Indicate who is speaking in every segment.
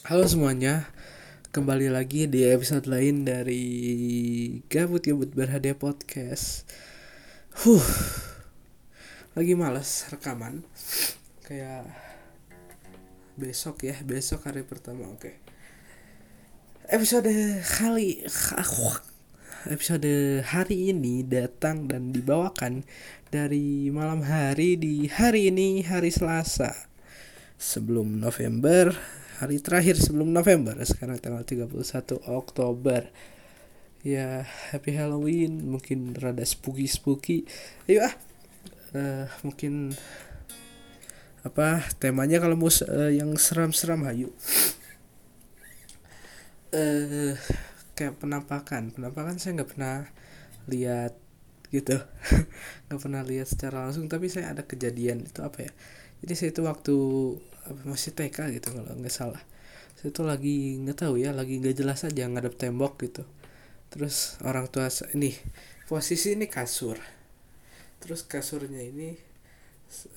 Speaker 1: Halo semuanya, kembali lagi di episode lain dari Gabut Gabut Berhadiah Podcast. Huh, lagi males rekaman, kayak besok ya, besok hari pertama. Oke, episode kali, episode hari ini datang dan dibawakan dari malam hari di hari ini hari Selasa sebelum November hari terakhir sebelum November sekarang tanggal 31 Oktober. Ya happy Halloween mungkin rada spooky spooky ayo ah uh, mungkin apa temanya kalau mau uh, yang seram-seram ayo uh, kayak penampakan. Penampakan saya nggak pernah lihat gitu. Nggak pernah lihat secara langsung tapi saya ada kejadian. Itu apa ya? Jadi saya itu waktu masih TK gitu kalau nggak salah. Saya tuh lagi nggak tahu ya lagi nggak jelas aja ngadep tembok gitu. Terus orang tua ini posisi ini kasur. Terus kasurnya ini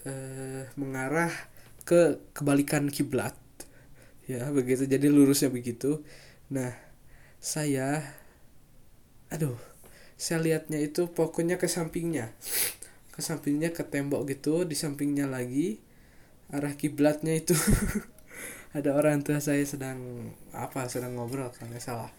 Speaker 1: uh, mengarah ke kebalikan kiblat. Ya begitu. Jadi lurusnya begitu. Nah saya aduh saya lihatnya itu pokoknya ke sampingnya. Ke sampingnya ke tembok gitu di sampingnya lagi arah kiblatnya itu. Ada orang tua saya sedang apa sedang ngobrol kalau nggak salah.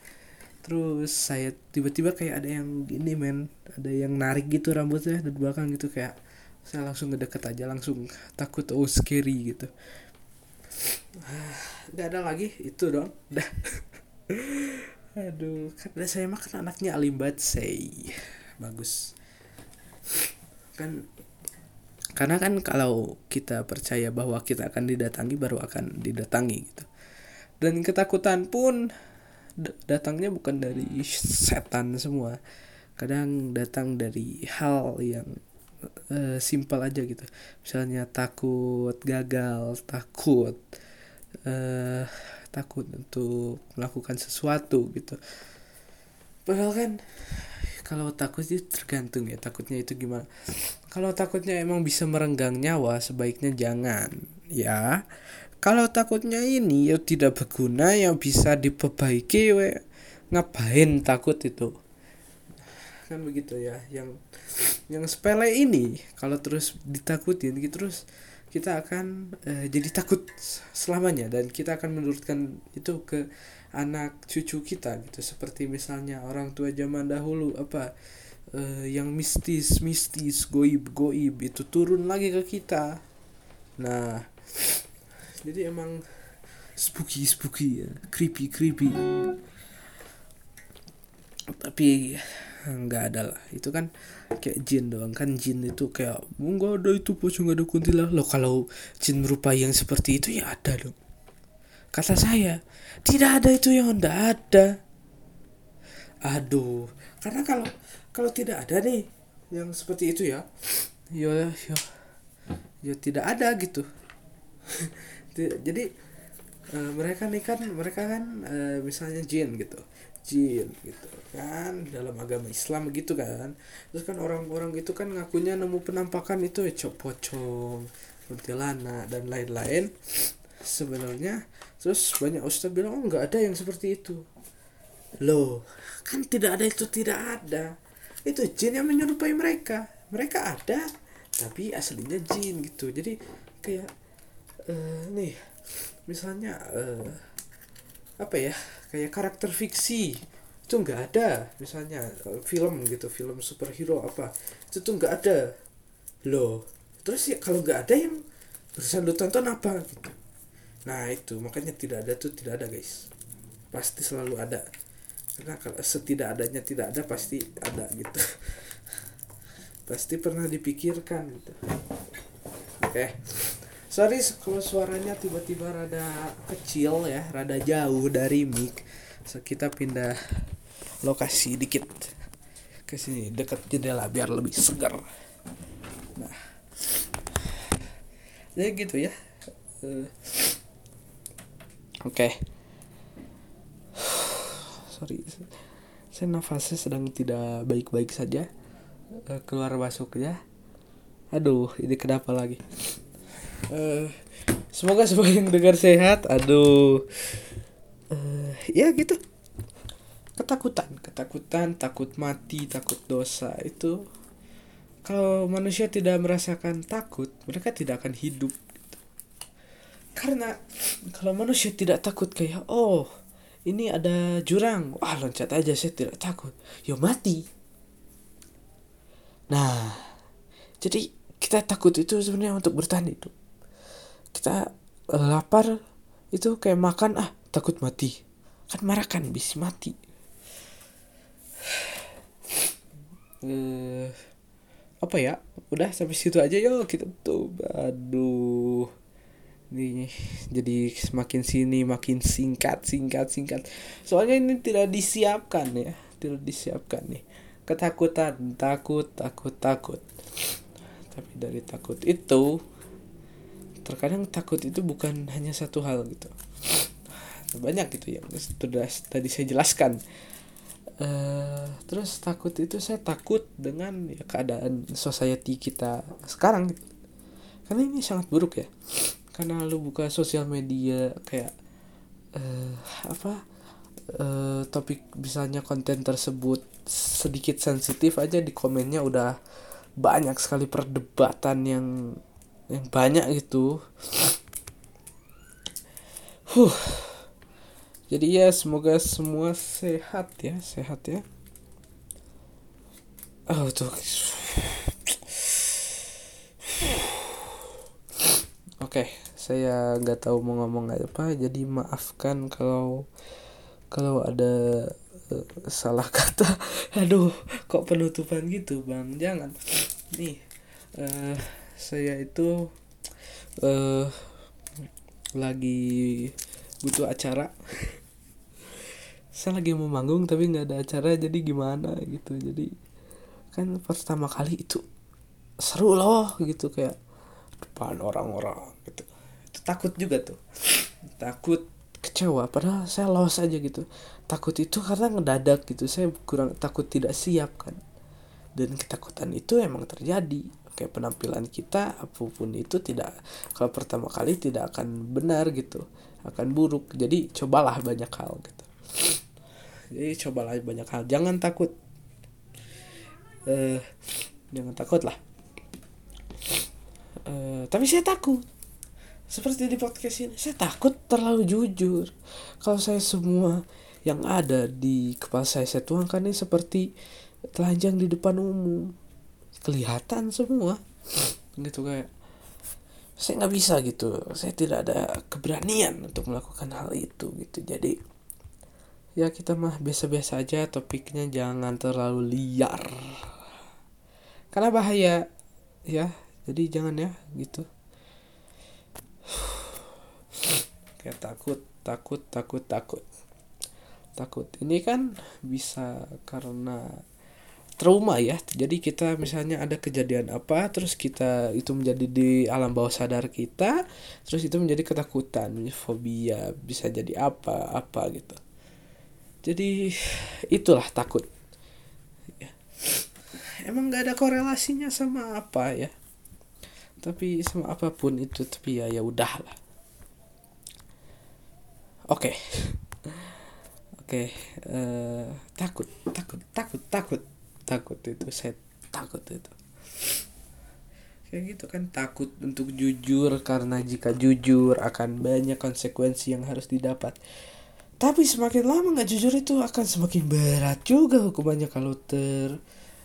Speaker 1: Terus saya tiba-tiba kayak ada yang gini men. Ada yang narik gitu rambutnya dari belakang gitu kayak saya langsung ngedeket aja langsung takut oh scary gitu. Nggak ada lagi itu dong. Dah. Aduh karena saya makan anaknya alimbat say bagus. Kan karena kan kalau kita percaya bahwa kita akan didatangi baru akan didatangi gitu. Dan ketakutan pun datangnya bukan dari setan semua. Kadang datang dari hal yang uh, simpel aja gitu. Misalnya takut gagal takut uh, takut untuk melakukan sesuatu gitu. Padahal kan kalau takut itu tergantung ya takutnya itu gimana. Kalau takutnya emang bisa merenggang nyawa sebaiknya jangan ya. Kalau takutnya ini ya tidak berguna yang bisa diperbaiki we. Ngapain takut itu? Kan begitu ya yang yang sepele ini kalau terus ditakutin gitu terus kita akan uh, jadi takut selamanya dan kita akan menurutkan itu ke anak cucu kita gitu. Seperti misalnya orang tua zaman dahulu apa uh, yang mistis mistis goib goib itu turun lagi ke kita. Nah jadi emang spooky spooky ya. Creepy creepy. Tapi nggak ada lah. Itu kan kayak jin doang. Kan jin itu kayak nggak ada itu pocong nggak ada kuntilanak. Loh kalau jin berupa yang seperti itu ya ada dong Kata saya, tidak ada itu yang tidak ada. Aduh, karena kalau kalau tidak ada nih yang seperti itu ya, yo yo, yo tidak ada gitu. Jadi uh, mereka nih kan mereka kan uh, misalnya jin gitu, jin gitu kan dalam agama Islam gitu kan. Terus kan orang-orang itu kan ngakunya nemu penampakan itu ya pocong, kuntilanak dan lain-lain sebenarnya. Terus banyak ustaz bilang oh nggak ada yang seperti itu. Loh kan tidak ada itu tidak ada. Itu jin yang menyerupai mereka. Mereka ada tapi aslinya jin gitu. Jadi kayak uh, nih misalnya uh, apa ya kayak karakter fiksi. Itu nggak ada misalnya uh, film gitu film superhero apa. Itu tuh nggak ada. Loh terus ya kalau nggak ada yang berusaha lu tonton apa gitu nah itu. Makanya tidak ada tuh tidak ada guys. Pasti selalu ada. Karena kalau setidak adanya tidak ada pasti ada gitu. Pasti pernah dipikirkan gitu. Oke. Okay. sorry kalau suaranya tiba-tiba rada kecil ya rada jauh dari mic. So, kita pindah lokasi dikit ke sini dekat jendela biar lebih segar. Nah. Jadi gitu ya. Uh, Oke. Okay. Sorry. Saya nafasnya sedang tidak baik-baik saja. Uh, keluar masuk ya. Aduh, ini kenapa lagi? Uh, semoga semua yang dengar sehat. Aduh. uh, ya gitu ketakutan ketakutan takut mati takut dosa itu kalau manusia tidak merasakan takut mereka tidak akan hidup. Karena kalau manusia tidak takut kayak oh ini ada jurang. Wah loncat aja saya tidak takut. Yo mati. Nah jadi kita takut itu sebenarnya untuk bertahan hidup. Kita lapar itu kayak makan ah takut mati. Kan marah kan bisa mati. Uh, apa ya? Udah sampai situ aja yo kita tuh aduh ini jadi semakin sini makin singkat singkat singkat. Soalnya ini tidak disiapkan ya tidak disiapkan nih. Ketakutan takut takut takut. Tapi dari takut itu terkadang takut itu bukan hanya satu hal gitu. Banyak gitu yang sudah tadi saya jelaskan. Uh, terus takut itu saya takut dengan ya, keadaan society kita sekarang gitu. karena ini sangat buruk ya karena lu buka sosial media kayak uh, apa uh, topik misalnya konten tersebut sedikit sensitif aja di komennya udah banyak sekali perdebatan yang yang banyak gitu. Huh. Jadi ya semoga semua sehat ya sehat ya. Oh tuh Oke, saya nggak tahu mau ngomong apa, jadi maafkan kalau kalau ada uh, salah kata. Aduh, kok penutupan gitu, bang? Jangan. Nih, uh, saya itu uh, lagi butuh acara saya lagi mau manggung tapi nggak ada acara jadi gimana gitu jadi kan pertama kali itu seru loh gitu kayak depan orang-orang gitu. Itu takut juga tuh. Takut kecewa padahal saya los aja gitu. Takut itu karena ngedadak gitu saya kurang takut tidak siap kan. Dan ketakutan itu emang terjadi. Kayak penampilan kita apa pun itu tidak kalau pertama kali tidak akan benar gitu akan buruk. Jadi cobalah banyak hal gitu. Jadi cobalah banyak hal. Jangan takut. Uh, jangan takut lah uh, tapi saya takut. Seperti di podcast ini saya takut terlalu jujur. Kalau saya semua yang ada di kepala saya saya tuangkan ini seperti telanjang di depan umum. Kelihatan semua. Gitu kayak saya nggak bisa gitu. Saya tidak ada keberanian untuk melakukan hal itu gitu. Jadi ya kita mah biasa-biasa aja topiknya jangan terlalu liar. Karena bahaya ya jadi jangan ya gitu. Kayak takut takut takut takut. Takut. Ini kan bisa karena trauma ya. Jadi kita misalnya ada kejadian apa terus kita itu menjadi di alam bawah sadar kita terus itu menjadi ketakutan fobia bisa jadi apa apa gitu. Jadi itulah takut. Ya. emang nggak ada korelasinya sama apa ya tapi sama apa pun itu tapi ya ya udahlah oke okay. oke okay. uh, eh, takut takut takut takut takut itu saya takut itu kayak gitu kan takut untuk jujur karena jika jujur akan banyak konsekuensi yang harus didapat tapi semakin lama nggak jujur itu akan semakin berat juga hukumannya kalau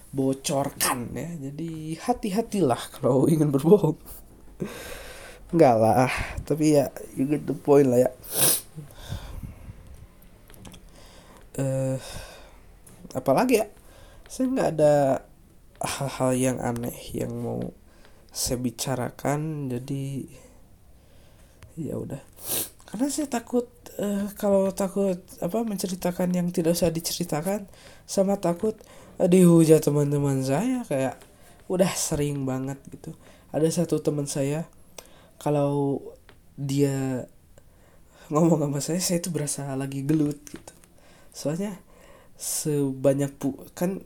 Speaker 1: terbocorkan ya. Jadi hati-hatilah kalau ingin berbohong. Enggak lah tapi ya you get the point lah ya. Uh, apalagi ya? Saya nggak ada hal-hal yang aneh yang mau saya bicarakan jadi ya udah. Karena saya takut uh, kalau takut apa menceritakan yang tidak usah diceritakan sama takut dihujat teman-teman saya kayak udah sering banget gitu. Ada satu teman saya kalau dia ngomong sama saya saya itu berasa lagi gelut gitu. Soalnya sebanyak pu kan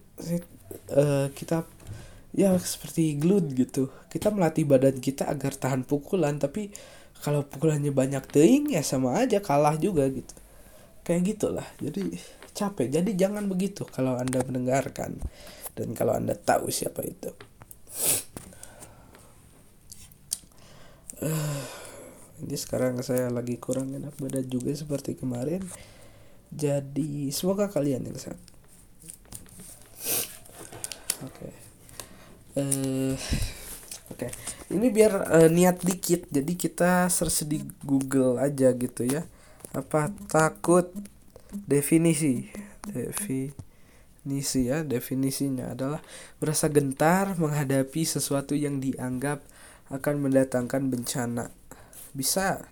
Speaker 1: uh, kita ya seperti glut gitu. Kita melatih badan kita agar tahan pukulan tapi kalau pukulannya banyak teing ya sama aja kalah juga gitu. Kayak gitulah. Jadi capek. Jadi jangan begitu kalau anda mendengarkan dan kalau anda tahu siapa itu. Uh, ini sekarang saya lagi kurang enak badan juga seperti kemarin. Jadi semoga kalian yang sehat. Oke. Okay. uh, oke. Ini biar uh, niat dikit. Jadi kita search di Google aja gitu ya. Apa takut definisi. Definisi ya definisinya adalah merasa gentar menghadapi sesuatu yang dianggap akan mendatangkan bencana. Bisa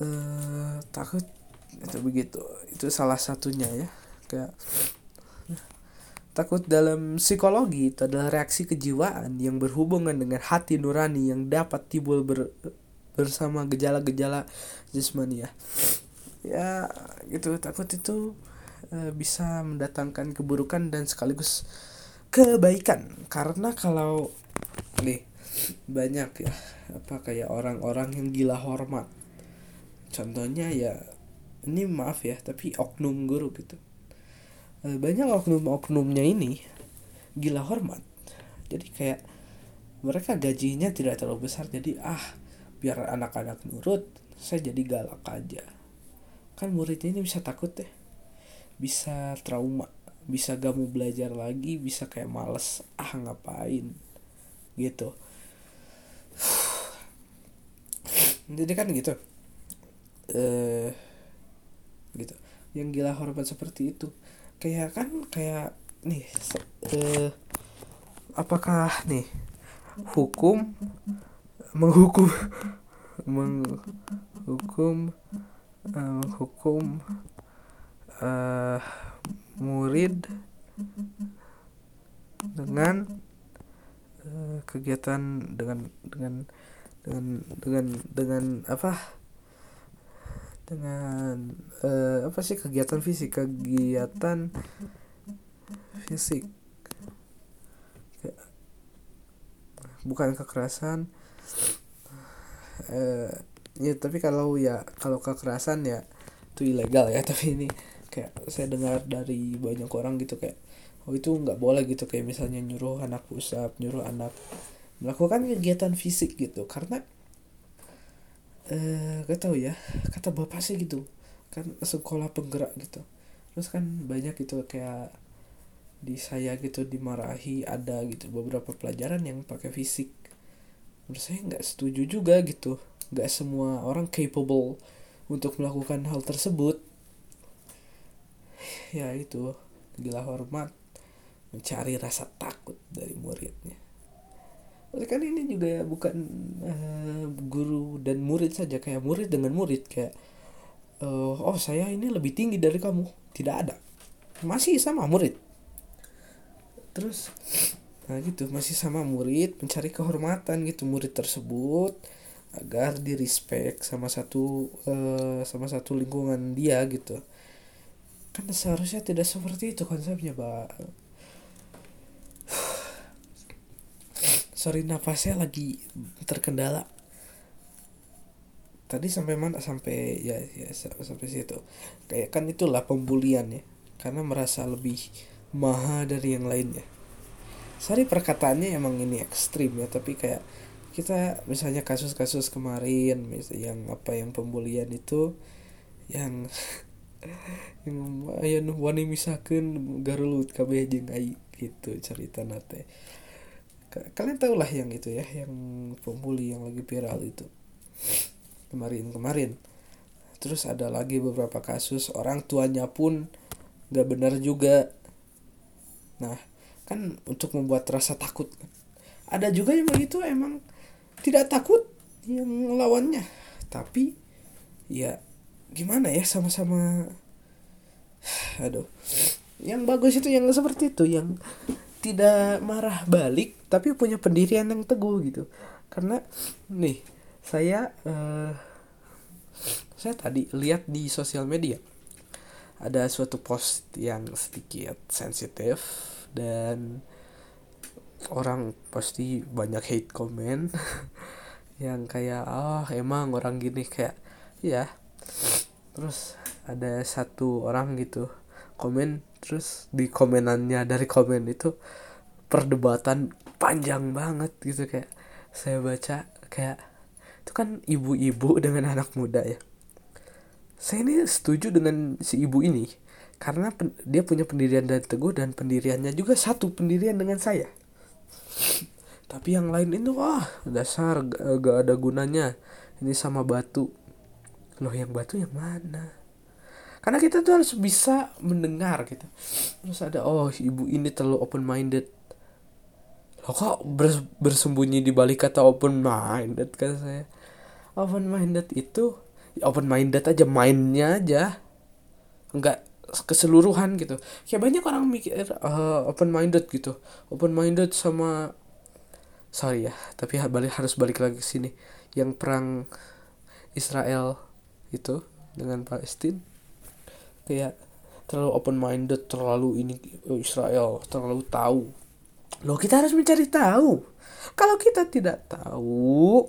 Speaker 1: uh, takut itu begitu. Itu salah satunya ya kayak takut dalam psikologi itu adalah reaksi kejiwaan yang berhubungan dengan hati nurani yang dapat timbul ber, bersama gejala-gejala jasmani ya ya gitu. Takut itu e, bisa mendatangkan keburukan dan sekaligus kebaikan. Karena kalau nih banyak ya apa kayak orang-orang yang gila hormat. Contohnya ya ini maaf ya tapi oknum guru gitu. E, banyak oknum-oknumnya ini gila hormat. Jadi kayak mereka gajinya tidak terlalu besar. Jadi ah biar anak-anak nurut saya jadi galak aja kan muridnya ini bisa takut deh. Bisa trauma bisa gak mau belajar lagi bisa kayak males ah ngapain? Gitu. Jadi kan gitu. Eh gitu. Yang gila hormat seperti itu. Kayak kan kayak nih eh apakah nih hukum menghukum menghukum uh, hukum uh, murid dengan uh, kegiatan dengan dengan dengan dengan dengan apa? Dengan uh, apa sih kegiatan fisik kegiatan fisik. Bukan kekerasan uh, ya tapi kalau ya kalau kekerasan ya itu ilegal ya. Tapi ini kayak saya dengar dari banyak orang gitu kayak oh itu nggak boleh gitu. Kayak misalnya nyuruh anak pusat nyuruh anak melakukan kegiatan fisik gitu. Karena eh gak tahu ya kata bapak sih gitu. Kan sekolah penggerak gitu. Terus kan banyak gitu kayak di saya gitu dimarahi ada gitu beberapa pelajaran yang pakai fisik. Menurut saya nggak setuju juga gitu nggak semua orang capable untuk melakukan hal tersebut. Ya itu. Gila hormat mencari rasa takut dari muridnya. Oleh kan ini juga ya bukan uh, guru dan murid saja kayak murid dengan murid kayak uh, oh saya ini lebih tinggi dari kamu. Tidak ada. Masih sama murid. Terus nah gitu masih sama murid mencari kehormatan gitu murid tersebut agar di respect sama satu uh, sama satu lingkungan dia gitu. Kan seharusnya tidak seperti itu konsepnya pak. Sorry napasnya lagi terkendala. Tadi sampai mana? Sampai ya, ya sampai situ. Kayak kan itulah pembulian ya. Karena merasa lebih maha dari yang lainnya. Sorry perkataannya emang ini ekstrim ya tapi kayak kita misalnya kasus-kasus kemarin misalnya yang apa yang pembulian itu yang yang ayo wani misalkan garulut kabeh jeung gitu cerita nate. Kalian tahu lah yang itu ya yang pembuli yang lagi viral itu. Kemarin-kemarin. Terus ada lagi beberapa kasus orang tuanya pun gak benar juga. Nah kan untuk membuat rasa takut. Ada juga yang begitu emang tidak takut yang lawannya tapi ya gimana ya sama-sama aduh. Yang bagus itu yang seperti itu yang tidak marah balik tapi punya pendirian yang teguh gitu. Karena nih saya uh, saya tadi lihat di sosial media ada suatu post yang sedikit sensitif dan orang pasti banyak hate comment. Yang kayak oh emang orang gini kayak ya terus ada satu orang gitu komen terus di komenannya dari komen itu perdebatan panjang banget gitu kayak saya baca kayak itu kan ibu-ibu dengan anak muda ya? Saya ini setuju dengan si ibu ini karena pen, dia punya pendirian dan teguh dan pendiriannya juga satu pendirian dengan saya tapi yang lain itu wah dasar gak, gak ada gunanya. Ini sama batu. Loh yang batu yang mana? Karena kita tuh harus bisa mendengar gitu. Terus ada oh ibu ini terlalu open minded lo kok bersembunyi di balik kata open minded kan saya? Open minded itu ya open minded aja mainnya aja. Enggak keseluruhan gitu. Kayak banyak orang mikir uh, open minded gitu. Open minded sama sorry ya tapi balik harus balik lagi ke sini. Yang perang Israel itu dengan Palestina kayak terlalu open minded terlalu ini Israel terlalu tahu. Loh kita harus mencari tahu. Kalau kita tidak tahu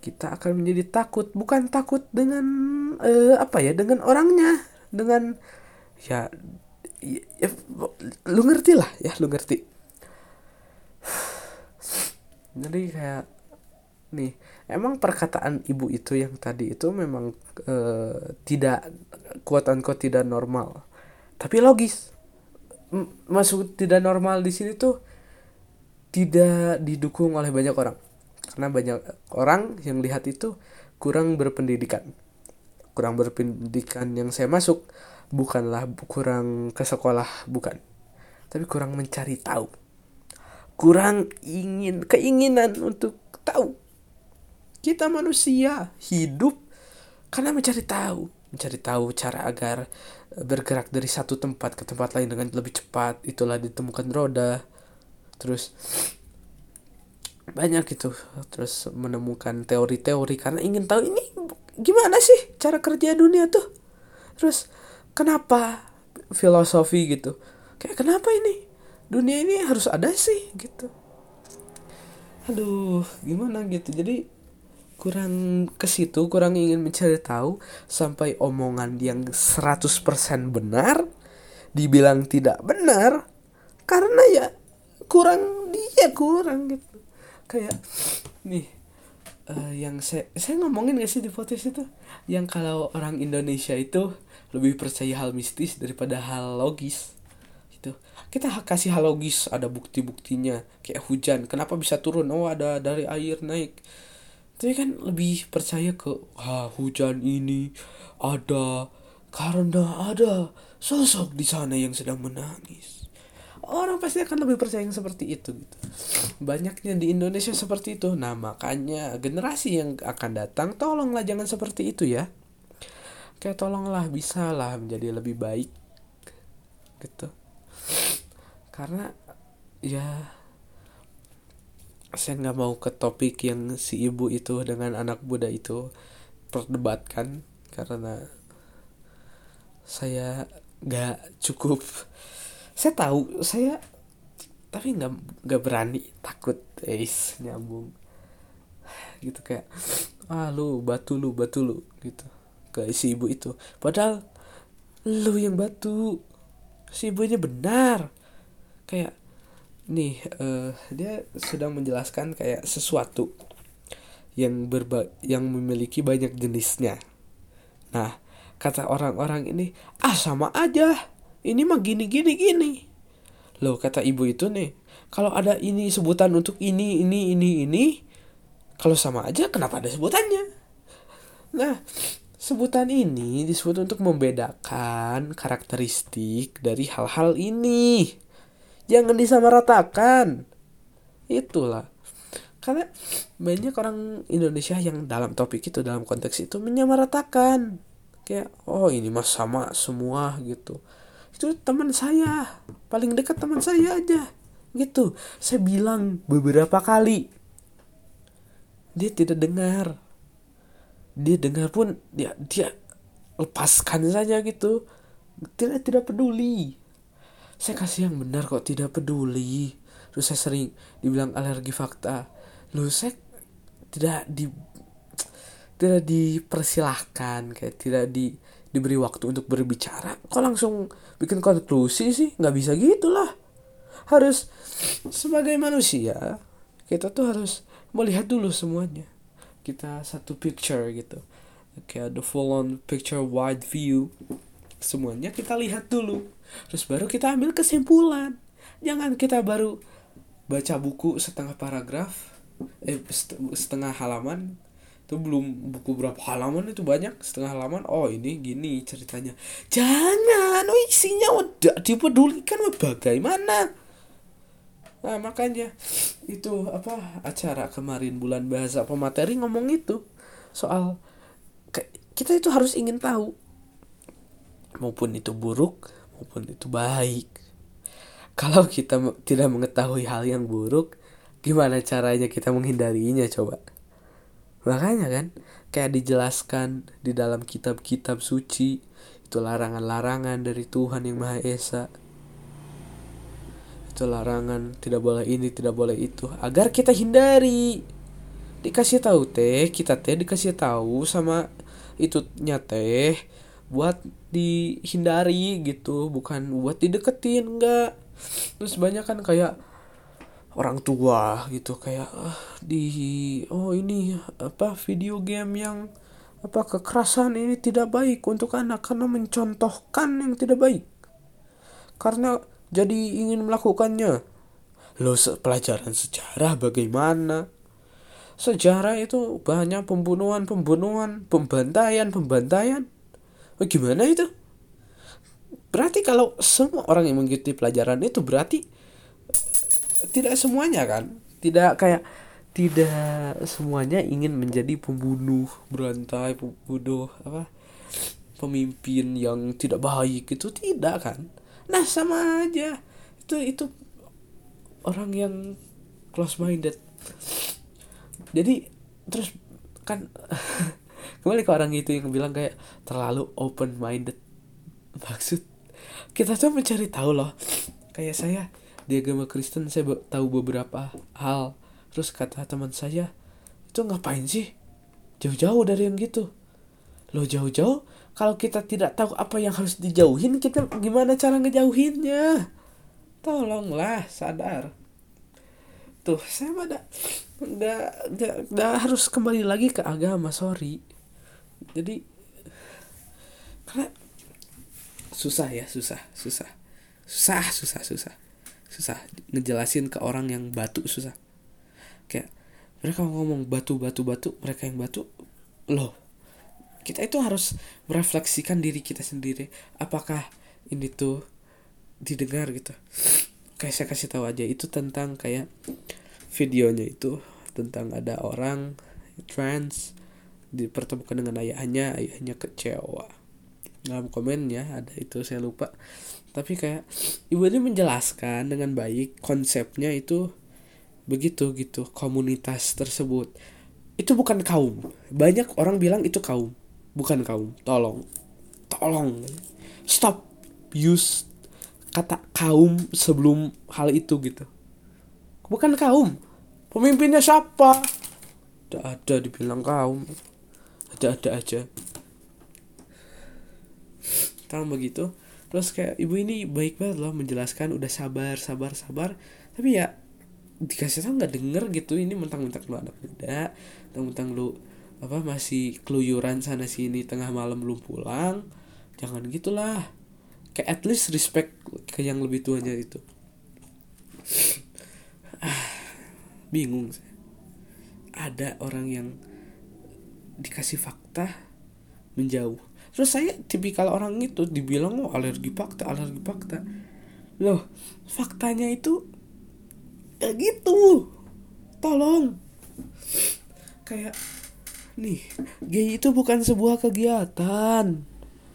Speaker 1: kita akan menjadi takut. Bukan takut dengan uh, apa ya dengan orangnya dengan ya, ya, lu ngerti lah ya lu ngerti. Jadi kayak nih emang perkataan ibu itu yang tadi itu memang uh, tidak kuat tidak normal. Tapi logis. M masuk tidak normal di sini tuh tidak didukung oleh banyak orang. Karena banyak orang yang lihat itu kurang berpendidikan. Kurang berpendidikan yang saya masuk bukanlah kurang ke sekolah bukan. Tapi kurang mencari tahu. Kurang ingin keinginan untuk tahu. Kita manusia hidup karena mencari tahu. Mencari tahu cara agar bergerak dari satu tempat ke tempat lain dengan lebih cepat. Itulah ditemukan roda. Terus banyak gitu terus menemukan teori-teori. Karena ingin tahu ini gimana sih cara kerja dunia tuh? Terus kenapa filosofi gitu? Kayak kenapa ini? Dunia ini harus ada sih gitu. Aduh gimana gitu? Jadi kurang ke situ kurang ingin mencari tahu sampai omongan yang 100% benar dibilang tidak benar karena ya kurang dia kurang gitu. Kayak nih uh, yang saya saya ngomongin gak sih di podcast itu? Yang kalau orang Indonesia itu lebih percaya hal mistis daripada hal logis gitu. Kita kasih hal logis ada bukti-buktinya kayak hujan kenapa bisa turun? Oh ada dari air naik. Tapi kan lebih percaya ke ah, hujan ini ada karena ada sosok di sana yang sedang menangis. Orang pasti akan lebih percaya yang seperti itu gitu. Banyaknya di Indonesia seperti itu. Nah makanya generasi yang akan datang tolonglah jangan seperti itu ya kayak tolonglah bisa lah menjadi lebih baik gitu. Karena ya saya nggak mau ke topik yang si ibu itu dengan anak muda itu perdebatkan karena saya nggak cukup. Saya tahu saya tapi nggak nggak berani takut es nyambung. Gitu kayak ah lu batu lu batu lu gitu ke si ibu itu padahal lu yang batu si ibunya benar kayak nih uh, dia sedang menjelaskan kayak sesuatu yang berba yang memiliki banyak jenisnya. Nah, kata orang-orang ini, ah sama aja. Ini mah gini gini gini. Loh, kata ibu itu nih, kalau ada ini sebutan untuk ini ini ini ini, kalau sama aja kenapa ada sebutannya? Nah, sebutan ini disebut untuk membedakan karakteristik dari hal-hal ini. Jangan disamaratakan. Itulah. Karena banyak orang Indonesia yang dalam topik itu dalam konteks itu menyamaratakan. Kayak oh ini mas sama semua gitu. Itu teman saya. Paling dekat teman saya aja. Gitu. Saya bilang beberapa kali. Dia tidak dengar dia dengar pun dia dia lepaskan saja gitu. Tidak tidak peduli. Saya kasih yang benar kok tidak peduli. Terus saya sering dibilang alergi fakta. Lu saya tidak di tidak dipersilahkan kayak tidak di diberi waktu untuk berbicara. Kok langsung bikin konklusi sih? Nggak bisa gitulah. Harus sebagai manusia kita tuh harus melihat dulu semuanya kita satu picture gitu. Kayak the full on picture wide view. Semuanya kita lihat dulu. Terus baru kita ambil kesimpulan. Jangan kita baru baca buku setengah paragraf eh setengah halaman. Itu belum buku berapa halaman itu banyak. Setengah halaman oh ini gini ceritanya. Jangan oh isinya udah dipedulikan bagaimana nah makanya itu apa acara kemarin bulan bahasa pemateri ngomong itu. Soal kita itu harus ingin tahu maupun itu buruk maupun itu baik. Kalau kita tidak mengetahui hal yang buruk gimana caranya kita menghindarinya coba? Makanya kan kayak dijelaskan di dalam kitab-kitab suci itu larangan-larangan dari Tuhan yang Maha Esa itu larangan tidak boleh ini tidak boleh itu. Agar kita hindari. Dikasih tahu teh. Kita teh dikasih tahu sama itu teh. Buat dihindari gitu. Bukan buat dideketin enggak. Terus banyak kan kayak orang tua gitu. Kayak uh, di oh ini apa video game yang apa kekerasan ini tidak baik untuk anak karena mencontohkan yang tidak baik. Karena jadi ingin melakukannya. Lo pelajaran sejarah bagaimana? Sejarah itu banyak pembunuhan pembunuhan pembantaian pembantaian. Oh, itu? Berarti kalau semua orang yang mengikuti pelajaran itu berarti tidak semuanya kan? Tidak kayak tidak semuanya ingin menjadi pembunuh berantai pembunuh apa pemimpin yang tidak baik itu tidak kan nah sama aja. Itu itu orang yang close minded jadi terus kan kembali ke orang itu yang bilang kayak terlalu open minded maksud kita tuh mencari tahu loh. Kayak saya di agama Kristen saya tahu beberapa hal. Terus kata teman saya itu ngapain sih? Jauh-jauh dari yang gitu. Lo jauh-jauh kalau kita tidak tahu apa yang harus dijauhin kita gimana cara ngejauhinnya? Tolonglah sadar. Tuh saya pada nggak nggak harus kembali lagi ke agama sorry. Jadi karena susah ya susah susah. Susah susah susah. Susah ngejelasin ke orang yang batu susah. Kayak mereka ngomong batu batu batu mereka yang batu loh kita itu harus merefleksikan diri kita sendiri. Apakah ini tuh didengar gitu? Kayak saya kasih tahu aja itu tentang kayak videonya itu tentang ada orang trans dipertemukan dengan ayahnya ayahnya kecewa. Dalam komennya ada itu saya lupa. Tapi kayak ibu ini menjelaskan dengan baik konsepnya itu begitu gitu komunitas tersebut. Itu bukan kaum. Banyak orang bilang itu kaum bukan kaum tolong. Tolong. Stop. Use kata kaum sebelum hal itu gitu. Bukan kaum. Pemimpinnya siapa? Tidak ada dibilang kaum. Ada-ada aja. Tahu begitu terus kayak ibu ini baik banget loh menjelaskan udah sabar sabar sabar. Tapi ya dikasih tahu nggak denger gitu ini mentang-mentang lu anak muda mentang-mentang lu apa masih keluyuran sana sini tengah malam belum pulang jangan gitulah. Kayak at least respect ke yang lebih tuanya itu. Ah, bingung saya ada orang yang dikasih fakta menjauh. Terus saya tipikal orang itu dibilang oh alergi fakta alergi fakta. Loh faktanya itu ya gitu. Tolong. Kayak nih gay itu bukan sebuah kegiatan.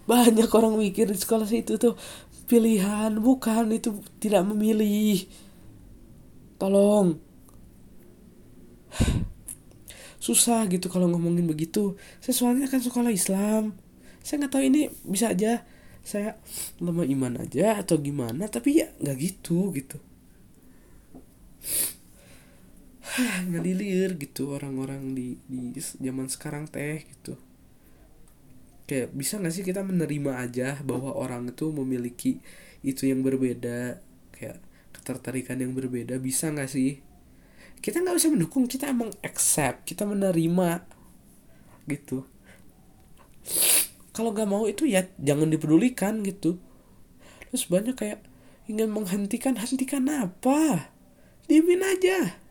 Speaker 1: Banyak orang mikir di sekolah itu tuh pilihan bukan itu tidak memilih. Tolong. Susah gitu kalau ngomongin begitu. Saya soalnya kan sekolah Islam. Saya nggak tahu ini bisa aja saya lemah iman aja atau gimana tapi ya nggak gitu gitu ngelilir gitu orang-orang di di zaman sekarang teh gitu. Kayak bisa gak sih kita menerima aja bahwa orang itu memiliki itu yang berbeda kayak ketertarikan yang berbeda bisa gak sih? Kita nggak usah mendukung kita emang accept kita menerima gitu. Kalau nggak mau itu ya jangan dipedulikan gitu. Terus banyak kayak ingin menghentikan hentikan apa? Diemin aja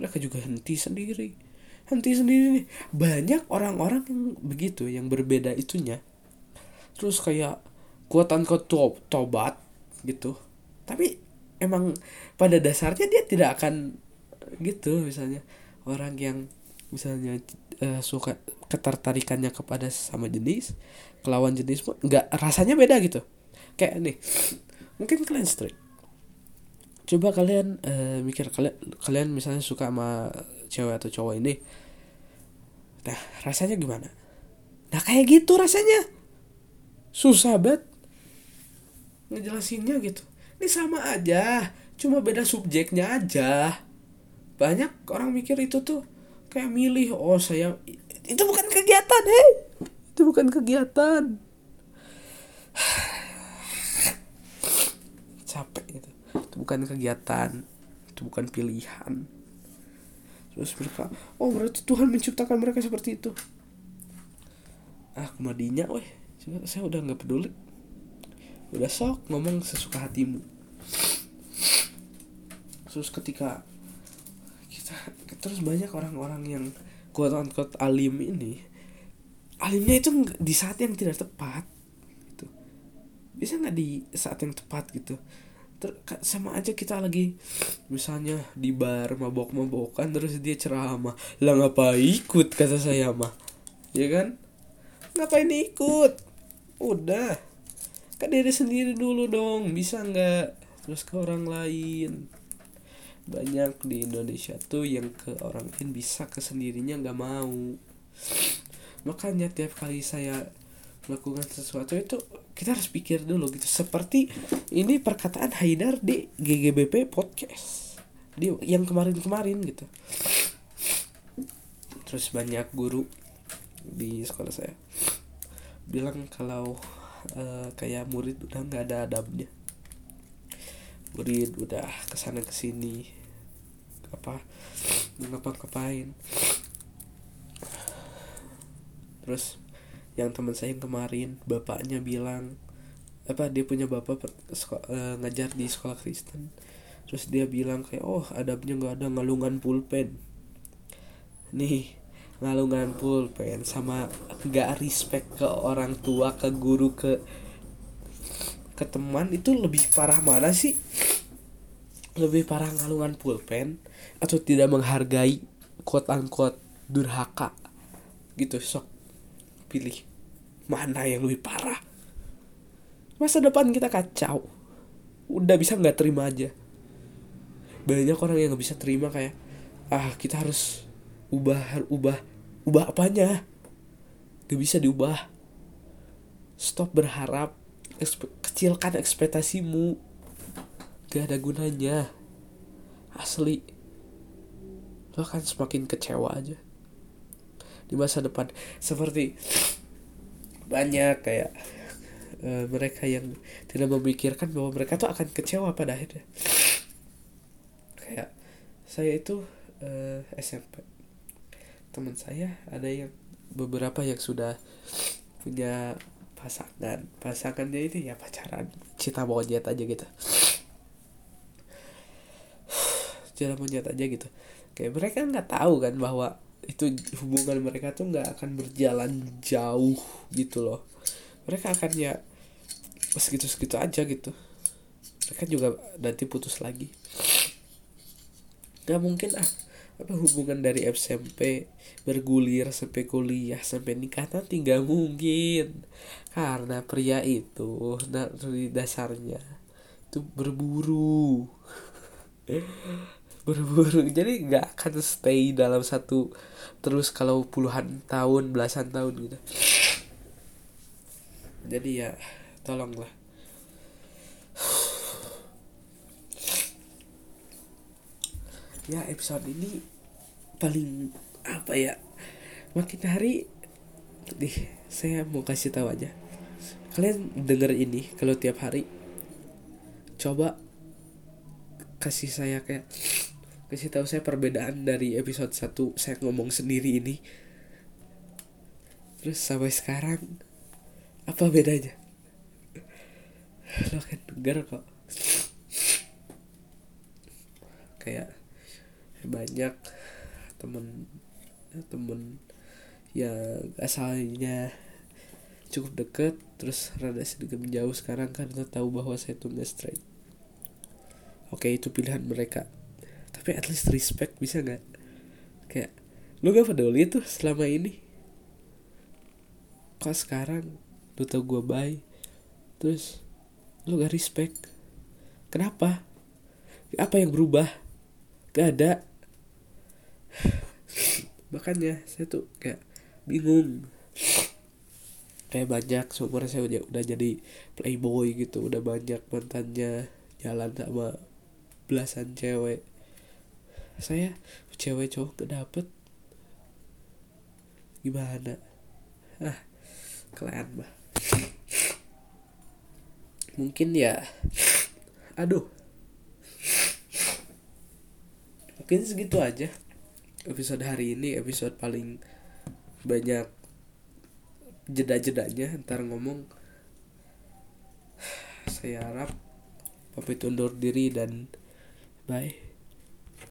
Speaker 1: mereka juga henti sendiri. Henti sendiri nih. Banyak orang-orang yang begitu yang berbeda itunya. Terus kayak kuatan to tobat gitu. Tapi emang pada dasarnya dia tidak akan gitu misalnya. Orang yang misalnya uh, suka ketertarikannya kepada sama jenis kelawan jenis pun nggak rasanya beda gitu. Kayak nih mungkin kalian straight coba kalian uh, mikir kalian kalian misalnya suka sama cewek atau cowok ini nah rasanya gimana? Nah kayak gitu rasanya. Susah banget ngejelasinnya gitu. Ini sama aja cuma beda subjeknya aja. Banyak orang mikir itu tuh kayak milih oh saya itu bukan kegiatan hei. Itu bukan kegiatan. Capek bukan kegiatan itu bukan pilihan. Terus mereka oh berarti Tuhan menciptakan mereka seperti itu. Ah kemadinya weh. Saya udah nggak peduli. Udah sok ngomong sesuka hatimu. Terus ketika terus banyak orang-orang yang quote unquote alim ini alimnya itu di saat yang tidak tepat gitu. Bisa nggak di saat yang tepat gitu Ter sama aja kita lagi misalnya di bar mabok-mabokan terus dia ceramah lah ngapa ikut? kata saya mah. Ya kan? Ngapain ikut? Udah ke diri sendiri dulu dong bisa nggak? Terus ke orang lain. Banyak di Indonesia tuh yang ke orang lain bisa ke sendirinya nggak mau. Makanya tiap kali saya melakukan sesuatu itu kita harus pikir dulu gitu. Seperti ini perkataan Haidar di GGBP podcast. Di yang kemarin-kemarin gitu. Terus banyak guru di sekolah saya bilang kalau uh, kayak murid udah nggak ada adabnya. Murid udah ke sana ke sini apa ngapa ngapain terus yang teman saya yang kemarin bapaknya bilang apa dia punya bapak uh, ngajar di sekolah Kristen. Terus dia bilang kayak oh adabnya nggak ada ngalungan pulpen. Nih ngalungan pulpen sama nggak respect ke orang tua ke guru ke ke teman itu lebih parah mana sih? Lebih parah ngalungan pulpen atau tidak menghargai quote unquote durhaka gitu sok pilih mana yang lebih parah. Masa depan kita kacau. Udah bisa nggak terima aja. Banyak orang yang nggak bisa terima kayak ah kita harus ubah ubah ubah apanya? Gak bisa diubah. Stop berharap ekspe kecilkan ekspektasimu. Gak ada gunanya. Asli lo akan semakin kecewa aja di masa depan. Seperti banyak kayak uh, mereka yang tidak memikirkan bahwa mereka tuh akan kecewa pada akhirnya. Kayak saya itu uh, eh, SMP teman saya ada yang beberapa yang sudah punya pasangan. Pasangannya itu ya pacaran cinta monyet aja gitu. Cinta monyet aja gitu. Kayak mereka nggak tahu kan bahwa itu hubungan mereka tuh nggak akan berjalan jauh gitu loh. Mereka akan ya segitu segitu aja gitu. Mereka juga nanti putus lagi. Nggak mungkin ah apa hubungan dari SMP bergulir sampai kuliah sampai nikah nanti nggak mungkin. Karena pria itu dari dasarnya itu berburu berburu jadi nggak akan stay dalam satu terus kalau puluhan tahun belasan tahun gitu. Jadi ya tolonglah. Ya episode ini paling apa ya? Makin hari di saya mau kasih tahu aja. Kalian denger ini kalau tiap hari coba kasih saya kayak kasih tahu saya perbedaan dari episode 1 saya ngomong sendiri ini. Terus sampai sekarang apa bedanya? Lo kan denger kok. Kayak banyak temen temen yang asalnya cukup deket terus rada sedikit menjauh sekarang kan tahu bahwa saya tuh straight. Oke itu pilihan mereka tapi at least respect bisa nggak? Kayak lu gak peduli tuh selama ini. Kok sekarang lu tau gue bye terus lu gak respect. Kenapa? Apa yang berubah? Gak ada. Makanya saya tuh kayak bingung. Kayak banyak seumur saya udah, udah jadi playboy gitu. Udah banyak mantannya jalan sama belasan cewek saya cewek cowok gak dapet. Gimana? Ah kalian mah. Mungkin ya aduh. Mungkin segitu aja episode hari ini episode paling banyak jeda-jedanya ntar ngomong. Saya harap pamit undur diri dan bye